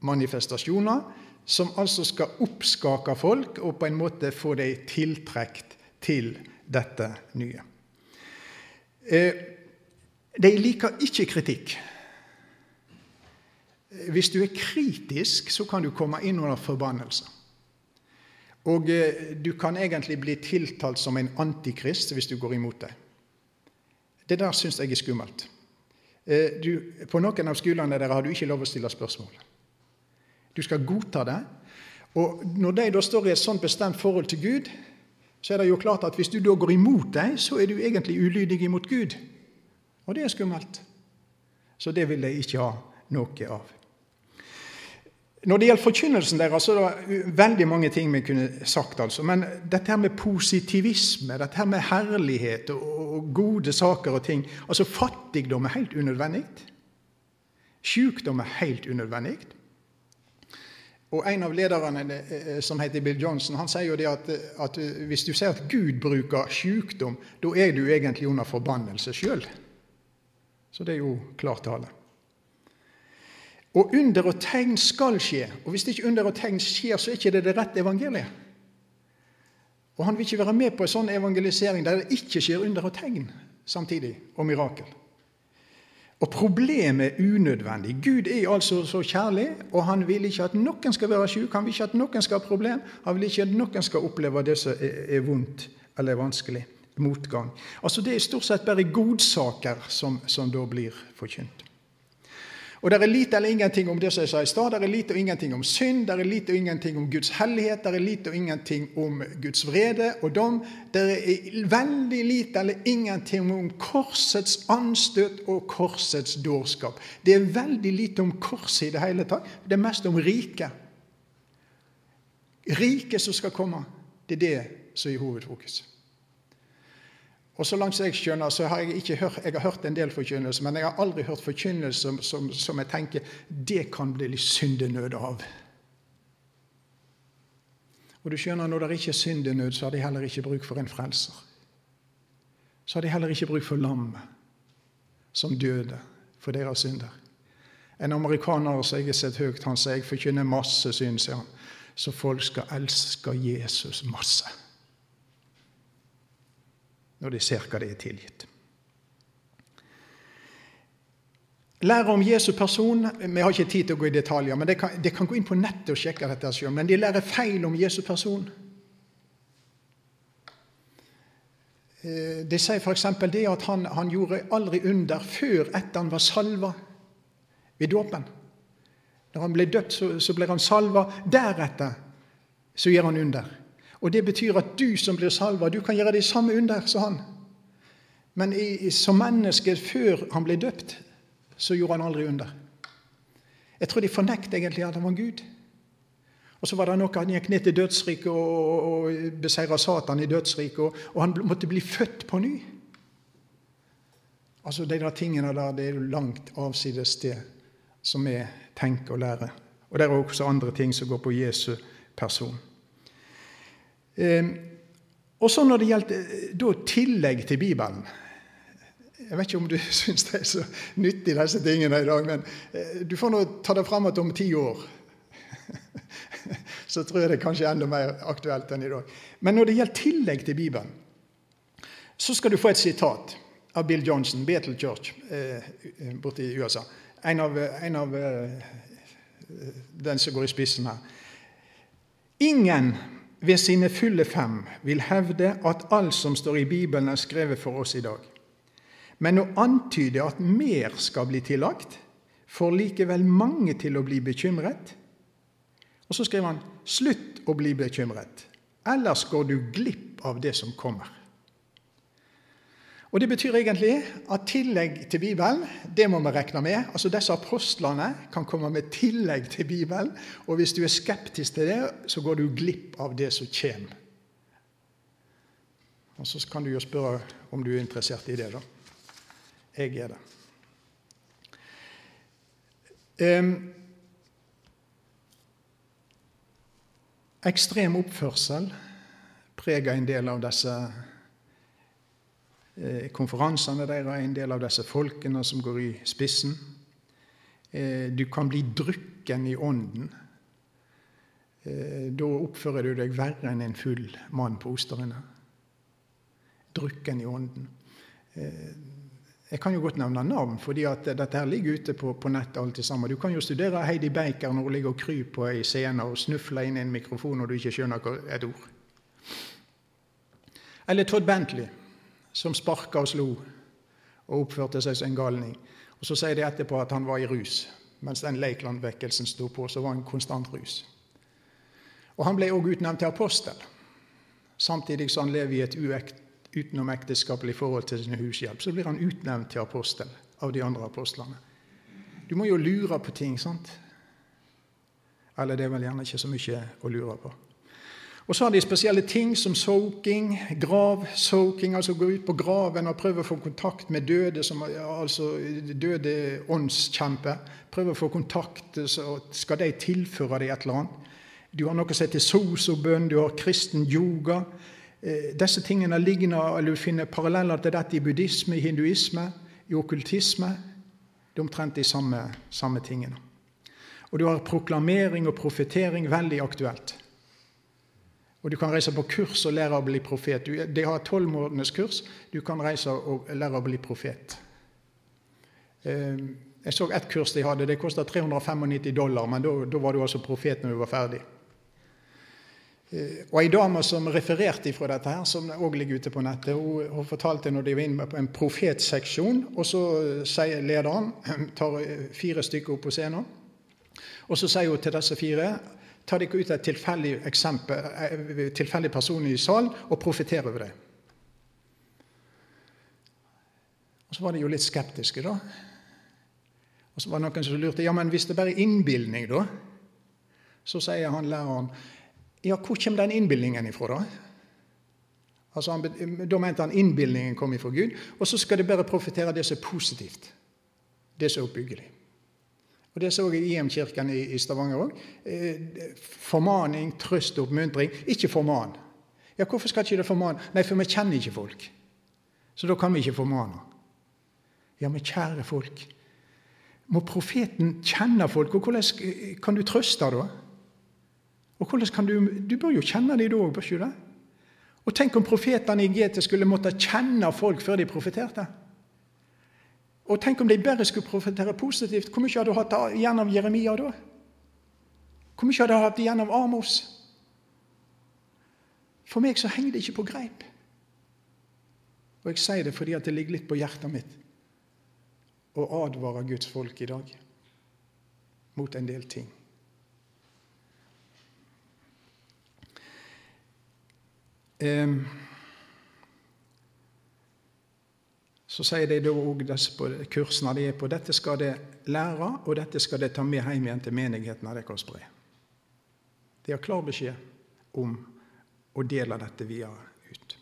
[SPEAKER 1] manifestasjoner, som altså skal oppskake folk og på en måte få dem tiltrukket til dette nye. Eh, de liker ikke kritikk. Hvis du er kritisk, så kan du komme inn under forbannelse. Og eh, du kan egentlig bli tiltalt som en antikrist hvis du går imot det. Det der syns jeg er skummelt. Eh, du, på noen av skolene der har du ikke lov å stille spørsmål. Du skal godta det. Og når de da står i et sånt bestemt forhold til Gud, så er det jo klart at hvis du da går imot dem, så er du egentlig ulydig imot Gud. Og det er skummelt. Så det vil de ikke ha noe av. Når det gjelder forkynnelsen deres, så er det veldig mange ting vi kunne sagt. altså. Men dette her med positivisme, dette her med herlighet og gode saker og ting altså Fattigdom er helt unødvendig. Sykdom er helt unødvendig. Og En av lederne eh, eh, som heter Bill Johnson, han sier jo det at, at hvis du sier at Gud bruker sykdom, da er du egentlig under forbannelse sjøl. Så det er jo klar tale. Og under og tegn skal skje. Og hvis ikke under og tegn skjer, så er ikke det det rette evangeliet. Og han vil ikke være med på en sånn evangelisering der det ikke skjer under og tegn samtidig, og mirakel. Og problemet er unødvendig. Gud er altså så kjærlig, og han vil ikke at noen skal være syk, han vil ikke at noen skal ha problem, han vil ikke at noen skal oppleve det som er vondt eller vanskelig. Motgang. Altså Det er stort sett bare godsaker som, som da blir forkynt. Og Det er lite eller ingenting om det som jeg sa i stad. Det er lite og ingenting om synd, det er lite og ingenting om Guds hellighet, det er lite og ingenting om Guds vrede og dom. Det er veldig lite eller ingenting om korsets anstøt og korsets dårskap. Det er veldig lite om korset i det hele tatt. Det er mest om riket. Riket som skal komme, det er det som er hovedfokus. Og så langt jeg skjønner, så har jeg ikke hørt, jeg har hørt en del forkynnelse, men jeg har aldri hørt forkynnelse som, som, som, jeg tenker det kan bli litt syndenød av. Og du skjønner, Når det ikke er syndenød, så har de heller ikke bruk for en frelser. Så har de heller ikke bruk for lammet som døde for deres synder. En amerikaner som jeg har sett høyt, han sier jeg forkynner masse synd, sier han. Så folk skal elske Jesus masse når de ser hva det er tilgitt. Lære om Jesu person Vi har ikke tid til å gå i detaljer, men det kan, de kan gå inn på nettet og sjekke dette selv. Men de lærer feil om Jesu person. Eh, de sier f.eks. det at han, han, gjorde aldri under før etter han var salva ved dåpen. Når han ble døpt, så, så ble han salva. Deretter så gjør han under. Og Det betyr at du som blir salva, du kan gjøre det samme under som han. Men i, som menneske før han ble døpt, så gjorde han aldri under. Jeg tror de fornekter egentlig at han var Gud. Og så var det noe han gikk ned til dødsriket og, og beseira Satan i dødsriket, og, og, han måtte bli født på ny. Altså De der tingene der, det er jo langt avsides det som vi tenker og lærer. Og det er også andre ting som går på Jesu person. Eh, og så når det gjelder da, tillegg til Bibelen Jeg vet ikke om du syns det er så nyttig, disse tingene i dag, men eh, du får nå ta det fram igjen om ti år. så tror jeg det er kanskje enda mer aktuelt enn i dag. Men når det gjelder tillegg til Bibelen, så skal du få et sitat av Bill Johnson, Bethel Church, eh, borte i USA. En av, en av eh, den som går i spissen her. Ingen ved sine fulle fem vil hevde at alt som står i Bibelen, er skrevet for oss i dag. Men å antyde at mer skal bli tillagt, får likevel mange til å bli bekymret. Og så skriver han slutt å bli bekymret, ellers går du glipp av det som kommer. Og Det betyr egentlig at tillegg til Bibelen, det må vi regne med. Altså Disse apostlene kan komme med tillegg til Bibelen. Og hvis du er skeptisk til det, så går du glipp av det som kommer. Og Så kan du jo spørre om du er interessert i det, da. Jeg er det. Um, ekstrem oppførsel preger en del av disse konferansene deres er en del av disse folkene som går i spissen. Eh, du kan bli drukken i ånden. Eh, da oppfører du deg verre enn en full mann på Osterøyene. Drukken i ånden. Jeg kan jo godt nevne navn, fordi dette her ligger ute på, på nettet. alt sammen. Du kan jo studere Heidi Baker når hun ligger og kryper på ei scene og snufler inn i en mikrofon når du ikke skjønner et ord. Eller Todd Bentley som sparka og slo og oppførte seg som en galning. Og Så sier de etterpå at han var i rus. Mens den Leikland-vekkelsen sto på, så var han konstant rus. Og Han ble òg utnevnt til apostel, samtidig som han lever i et utenomekteskapelig forhold til sin hushjelp. Så blir han utnevnt til apostel av de andre apostlene. Du må jo lure på ting, sant? Eller det er vel gjerne ikke så mye å lure på. Og så har de spesielle ting som soaking, gravsoaking, altså gå ut på graven og prøve å få kontakt med døde, som, altså døde åndskjemper. Prøve å få kontakt, så skal de tilføre deg et eller annet. Du har noe som heter sosobønn, du har kristen yoga. Eh, disse tingene ligner, eller Du finner paralleller til dette i buddhisme, i hinduisme, i okkultisme. Det er omtrent de samme, samme tingene. Og du har proklamering og profetering, veldig aktuelt. Og Du kan reise på kurs og lære å bli profet. De har tolv måneders kurs. Du kan reise og lære å bli profet. Ehm, jeg så ett kurs de hadde. Det kosta 395 dollar, men da var du altså profet når du var ferdig. Eh, og Ei dame som refererte fra dette, her, som òg ligger ute på nettet, hun, hun fortalte når de var inne på en profetseksjon, og så sier lederen, tar fire stykker opp på scenen, og så sier hun til disse fire Ta dere ut et tilfeldig, eksempel, eh, tilfeldig person i salen og profetere over det. Og Så var de jo litt skeptiske, da. Og så var det noen som lurte ja, men hvis det bare er innbilning, da? Så sier han læreren ja, hvor kommer den innbilningen ifra, da? Altså han, Da mente han innbilningen kom ifra Gud. Og så skal de bare profetere det som er positivt. Det som er oppbyggelig. Og Det så jeg i IM-kirken i, Stavanger òg. Eh, formaning, trøst og oppmuntring. Ikke forman. Ja, Hvorfor skal ikke det formane? Nei, for vi kjenner ikke folk. Så da kan vi ikke formane. Ja, men kjære folk, må profeten kjenne folk? Og hvordan kan du trøste da? Og hvordan kan Du du bør jo kjenne dem da òg, bør ikke du det? Og tenk om profetene i GT skulle måtte kjenne folk før de profeterte. Og tenk om de bare skulle profetere positivt. Hvor mye hadde du hatt av Jeremia da? Hvor mye hadde du hatt av Amos? For meg så henger det ikke på greip. Og jeg sier det fordi at det ligger litt på hjertet mitt å advare Guds folk i dag mot en del ting. Um, så sier de da òg på kursene de er på, dette skal de lære, og dette skal de ta med hjem igjen til menigheten av deres spre. De har klar beskjed om å dele dette videre ut.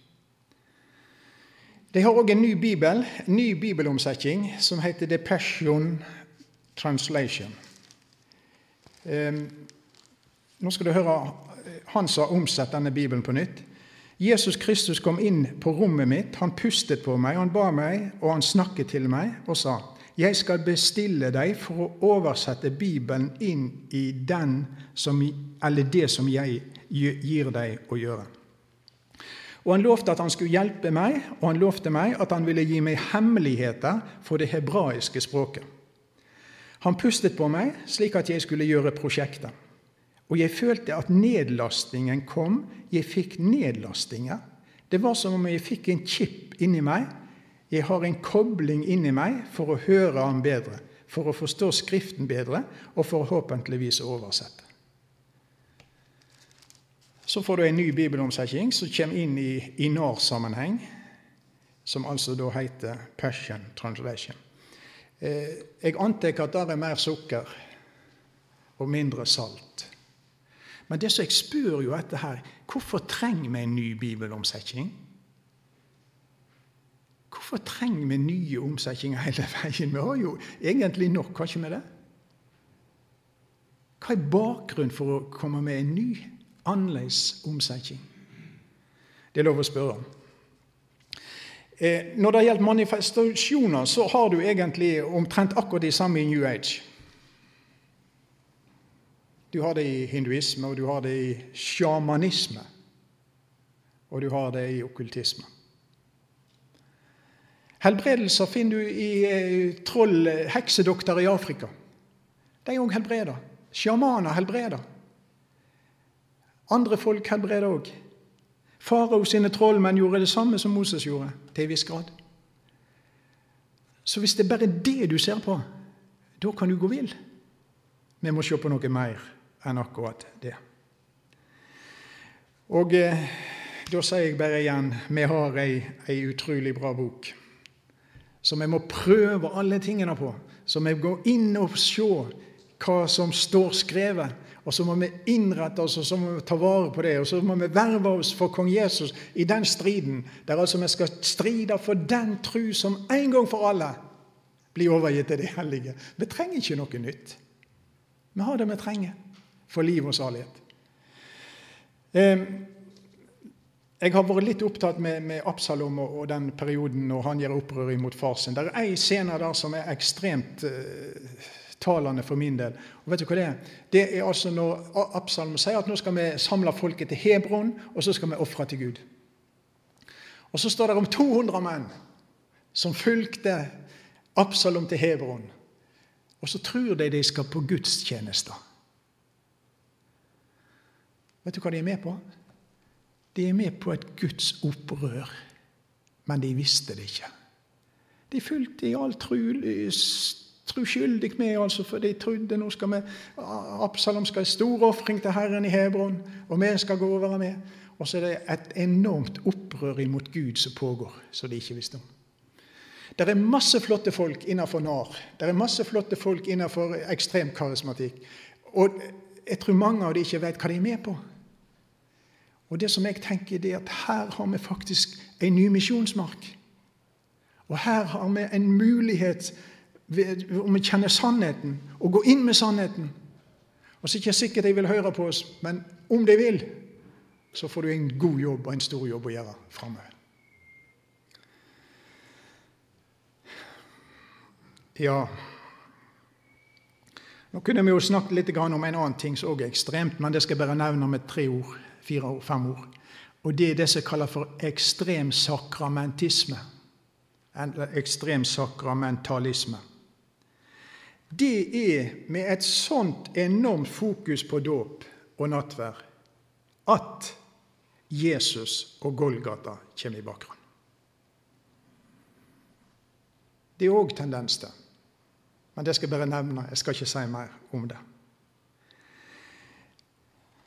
[SPEAKER 1] De har òg en ny bibel, en ny bibelomsetning som heter The Passion Translation. Um, nå skal du høre han som har omsatt denne bibelen på nytt. Jesus Kristus kom inn på rommet mitt, han pustet på meg, han ba meg, og han snakket til meg og sa:" Jeg skal bestille deg for å oversette Bibelen inn i den som, eller det som jeg gir deg å gjøre. Og Han lovte at han skulle hjelpe meg, og han lovte meg at han ville gi meg hemmeligheter for det hebraiske språket. Han pustet på meg slik at jeg skulle gjøre prosjektet. Og jeg følte at nedlastingen kom. Jeg fikk nedlastinger. Det var som om jeg fikk en chip inni meg. Jeg har en kobling inni meg for å høre ham bedre, for å forstå Skriften bedre og forhåpentligvis oversette. Så får du en ny bibelomsetning som kommer inn i, i NAR-sammenheng, som altså da heter Passion Translation. Eh, jeg antar at det er mer sukker og mindre salt. Men det som jeg spør jo etter her, hvorfor trenger vi en ny bibelomsetning? Hvorfor trenger vi nye omsetninger hele veien? Vi har jo egentlig nok, har ikke vi det? Hva er bakgrunnen for å komme med en ny, annerledes omsetning? Det er lov å spørre. Eh, når det gjelder manifestasjoner, så har du egentlig omtrent akkurat de samme i New Age. Du har det i hinduisme, og du har det i sjamanisme. Og du har det i okkultisme. Helbredelser finner du i eh, troll, heksedokter i Afrika. De er òg helbreder. Sjamaner helbreder. Andre folk helbreder òg. Farao sine trollmenn gjorde det samme som Moses gjorde, til en viss grad. Så hvis det er bare det du ser på, da kan du gå vill. Vi må se på noe mer enn akkurat det. Og eh, da sier jeg bare igjen vi har ei, ei utrolig bra bok som vi må prøve alle tingene på. Så vi går inn og se hva som står skrevet. Og så må vi innrette oss og så må vi ta vare på det. Og så må vi verve oss for kong Jesus i den striden, der altså vi skal stride for den tru som en gang for alle blir overgitt til de hellige. Vi trenger ikke noe nytt. Vi har det vi trenger for liv og salighet. Jeg har vært litt opptatt med, Absalom og, den perioden når han gjør opprør mot far sin. Det er ei scene der som er ekstremt uh, talende for min del. Og vet du hva Det er Det er altså når Absalom sier at nå skal vi samle folket til Hebron, og så skal vi ofre til Gud. Og så står det om 200 menn som fulgte Absalom til Hebron. Og så tror de de skal på gudstjenester. Vet du hva de er med på? De er med på et Guds opprør, men de visste det ikke. De fulgte i all troskyldig med, altså, for de trodde nå skal vi, Absalom skal ha stor ofring til Herren i Hebron, og vi skal gå og være med. Og så er det et enormt opprør imot Gud som pågår, som de ikke visste om. Det er masse flotte folk innenfor NAR. Det er masse flotte folk innenfor ekstrem karismatikk. Og jeg tror mange av de ikke vet hva de er med på. Og det som jeg tenker, det er at her har vi faktisk en ny misjonsmark. Og her har vi en mulighet, om vi kjenner sannheten, å gå inn med sannheten. Og så er det ikke sikkert de vil høre på oss, men om de vil, så får du en god jobb og en stor jobb å gjøre framover. Ja Nå kunne vi jo snakket litt om en annen ting som også er ekstremt, men det skal jeg bare nevne med tre ord fire-fem ord. Og det er det som kalles for ekstrem sakramentisme. Eller ekstrem sakramentalisme. Det er med et sånt enormt fokus på dåp og nattverd at Jesus og Golgata kommer i bakgrunnen. Det er òg tendens til. Men det skal jeg bare nevne. Jeg skal ikke si mer om det.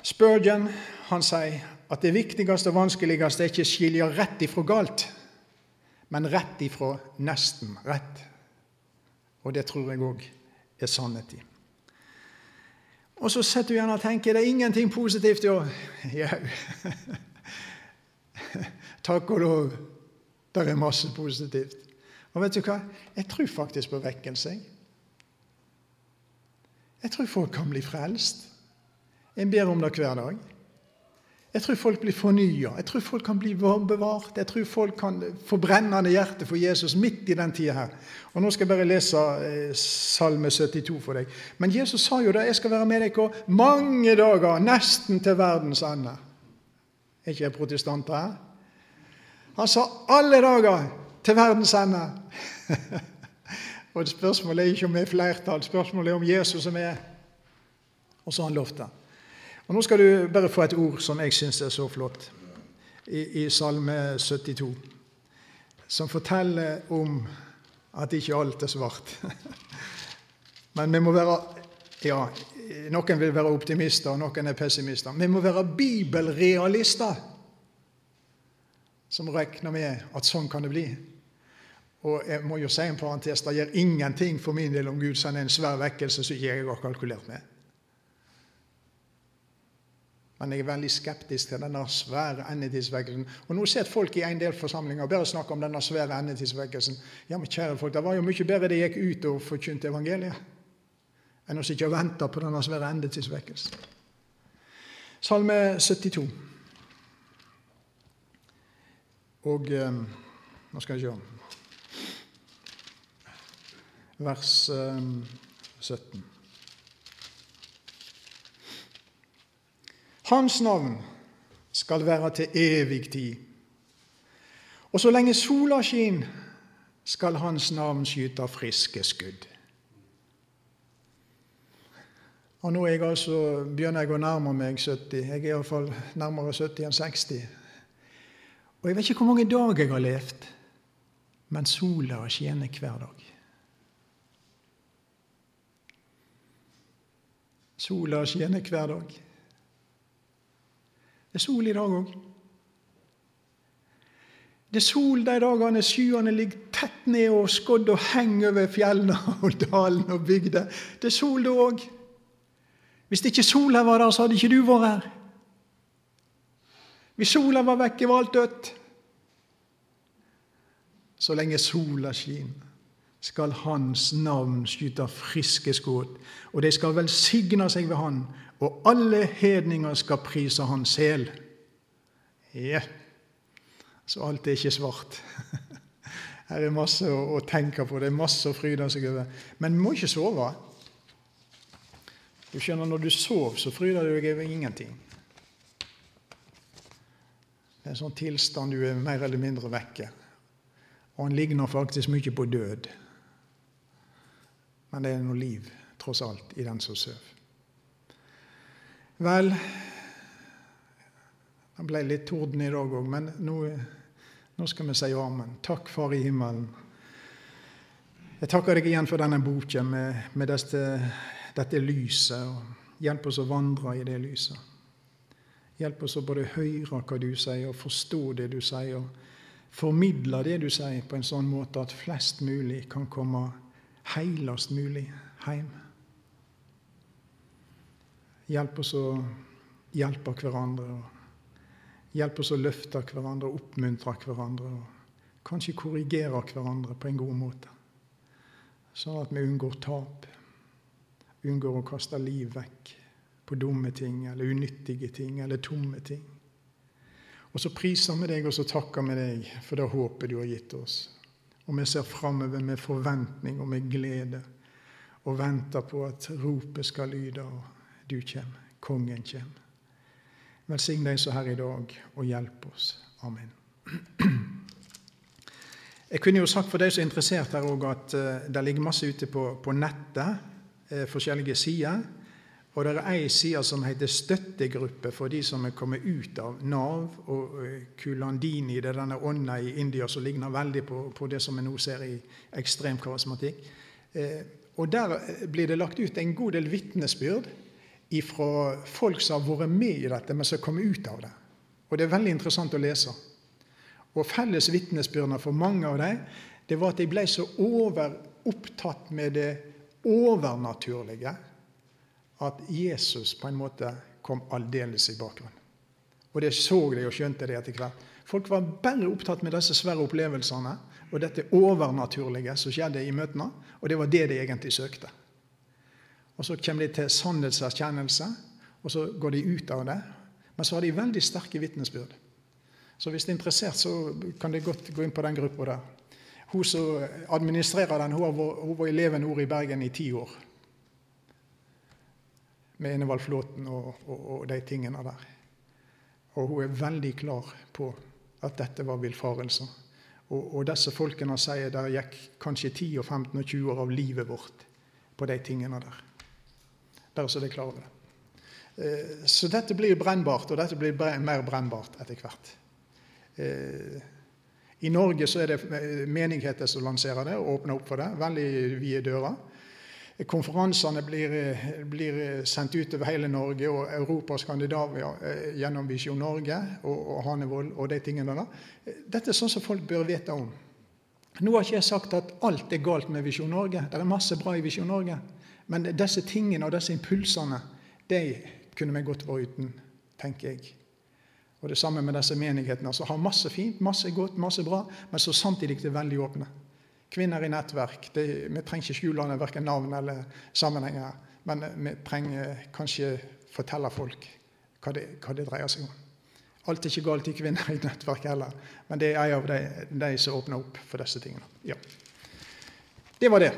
[SPEAKER 1] Spurgeon han sier at det viktigste og vanskeligste er ikke å skilje rett ifra galt, men rett ifra nesten rett. Og det tror jeg òg er sannhet i. Og så sitter du igjen og tenker det er ingenting positivt i år. Jau. Takk og lov. Det er masse positivt. Og vet du hva? Jeg tror faktisk på vekkelse. Jeg tror folk kan bli frelst. En ber om det hver dag. Jeg tror folk blir fornya. Jeg tror folk kan bli bevart. Jeg tror folk kan få brennende hjerte for Jesus midt i den tida her. Og Nå skal jeg bare lese eh, Salme 72 for deg. Men Jesus sa jo det. Jeg skal være med dere mange dager, nesten til verdens ende. Er ikke jeg protestanter her? Han sa alle dager til verdens ende. og Spørsmålet er ikke om vi er flertall, spørsmålet er om Jesus er med. Og så har han lovt det. Og Nå skal du bare få et ord som jeg syns er så flott, i, i Salme 72, som forteller om at ikke alt er svart. Men vi må være ja, Noen vil være optimister, og noen er pessimister. Vi må være bibelrealister som regner med at sånn kan det bli. Og jeg må jo si en parentes, det gjør ingenting for min del om Gud sender en svær vekkelse som ikke jeg har kalkulert med. Men jeg er veldig skeptisk til denne svære endetidsvekkelsen. Og nå sitter folk i en del forsamlinger og bare snakker om denne svære endetidsvekkelsen. Ja, men kjære folk, Det var jo mye bedre det gikk ut og forkynte evangeliet, enn å sitte og vente på denne svære endetidsvekkelsen. Salme 72. Og eh, Nå skal jeg se Vers eh, 17. Hans navn skal være til evig tid. Og så lenge sola skinner, skal hans navn skyte friske skudd. Og nå er jeg altså, begynner jeg å nærme meg 70. Jeg er iallfall nærmere 70 enn 60. Og jeg vet ikke hvor mange dager jeg har levd, men sola skinner hver dag. Sola skinner hver dag. Det er sol i dag òg. Det er sol de dagene skyene ligger tett ned og skodd og henger over fjellene og dalene og bygda. Det er sol da òg. Hvis ikke sola var der, så hadde ikke du vært her. Hvis sola var vekke, var alt dødt. Så lenge sola skinner, skal Hans navn skyte friske skudd, og de skal velsigne seg ved Han, og alle hedninger skal prise hans sel. Ja, så alt er ikke svart. Her er masse å, tenke på, det er masse å fryde seg over. Men vi må ikke sove. Du skjønner, Når du sover, så fryder du deg over ingenting. Det er en sånn tilstand du er mer eller mindre vekke. Og han ligner faktisk mye på død. Men det er noe liv, tross alt, i den som sover. Vel, det ble litt torden i dag òg, men nå, nå, skal vi si amen. Takk, Far i himmelen. Jeg takker deg igjen for denne boken med, med dette, dette, lyset. og Hjelp oss å vandre i det lyset. Hjelp oss å både høre hva du sier, og forstå det du sier, og formidle det du sier, på en sånn måte at flest mulig kan komme heilest mulig hjem. Hjelp oss å hjelpe hverandre. og Hjelp oss å løfte hverandre, oppmuntre hverandre. og Kanskje korrigere hverandre på en god måte. Sånn at vi unngår tap. Unngår å kaste liv vekk på dumme ting eller unyttige ting eller tomme ting. Og så priser vi deg og så takker vi deg for det håpet du har gitt oss. Og vi ser framover med forventning og med glede og venter på at ropet skal lyde. og du kommer, kongen kommer. Velsign deg så her i dag, og hjelp oss. Amen. Jeg kunne jo sagt for deg som er interessert her òg, at uh, det ligger masse ute på, på nettet, uh, forskjellige sider. Og det er ei side som heter Støttegruppe for de som er kommet ut av Nav og uh, Kulandini. Det er denne ånda i India som ligner veldig på, på det som vi nå ser i ekstrem karismatikk. Og der blir det lagt ut en god del vitnesbyrd fra folk som har vært med i dette, men som har kommet ut av det. Og det er veldig interessant å lese. Og felles vitnesbyrder for mange av dem det var at de ble så overopptatt med det overnaturlige at Jesus på en måte kom aldeles i bakgrunnen. Og det så de og skjønte det etter hvert. Folk var bare opptatt med disse svære opplevelsene og dette overnaturlige som skjedde i møtene, og det var det de egentlig søkte. Og Så kommer de til sannhetserkjennelse, og så går de ut av det. Men så har de veldig sterke vitnesbyrd. Så hvis det er interessert, så kan det godt gå inn på den gruppa der. Hun som administrerer den, hun var, hun var i Levenord i Bergen i ti år. Med Enevald Flåten og, og, og de tingene der. Og hun er veldig klar på at dette var villfarelser. Og, og, disse folkene sier der gikk kanskje 10 og 15 og 20 år av livet vårt på de tingene der. Bare så de er klar over det. Eh, så dette blir brennbart, og dette blir mer brennbart etter hvert. Eh, I Norge så er det eh, menigheter som lanserer det og åpner opp for det. Veldig vide dører. Konferansene blir, blir, sendt ut over hele Norge og Europa og Skandinavia gjennom Visjon Norge og, og Hanevold og de tingene der. Dette er sånn som folk bør vite om. Nå har ikke jeg sagt at alt er galt med Visjon Norge. Det er masse bra i Visjon Norge. Men disse tingene og disse impulsene de kunne vi godt vært uten, tenker jeg. Og Det samme med disse menighetene. som har masse fint, masse godt, masse bra, men så samtidig er veldig åpne. Kvinner i nettverk. Det, vi trenger ikke skjule verken navn eller sammenhenger. Men vi trenger kanskje fortelle folk hva det, hva det, dreier seg om. Alt er ikke galt i kvinner i nettverk heller, men det er en av de, de som åpner opp for disse tingene. Ja. Det var det.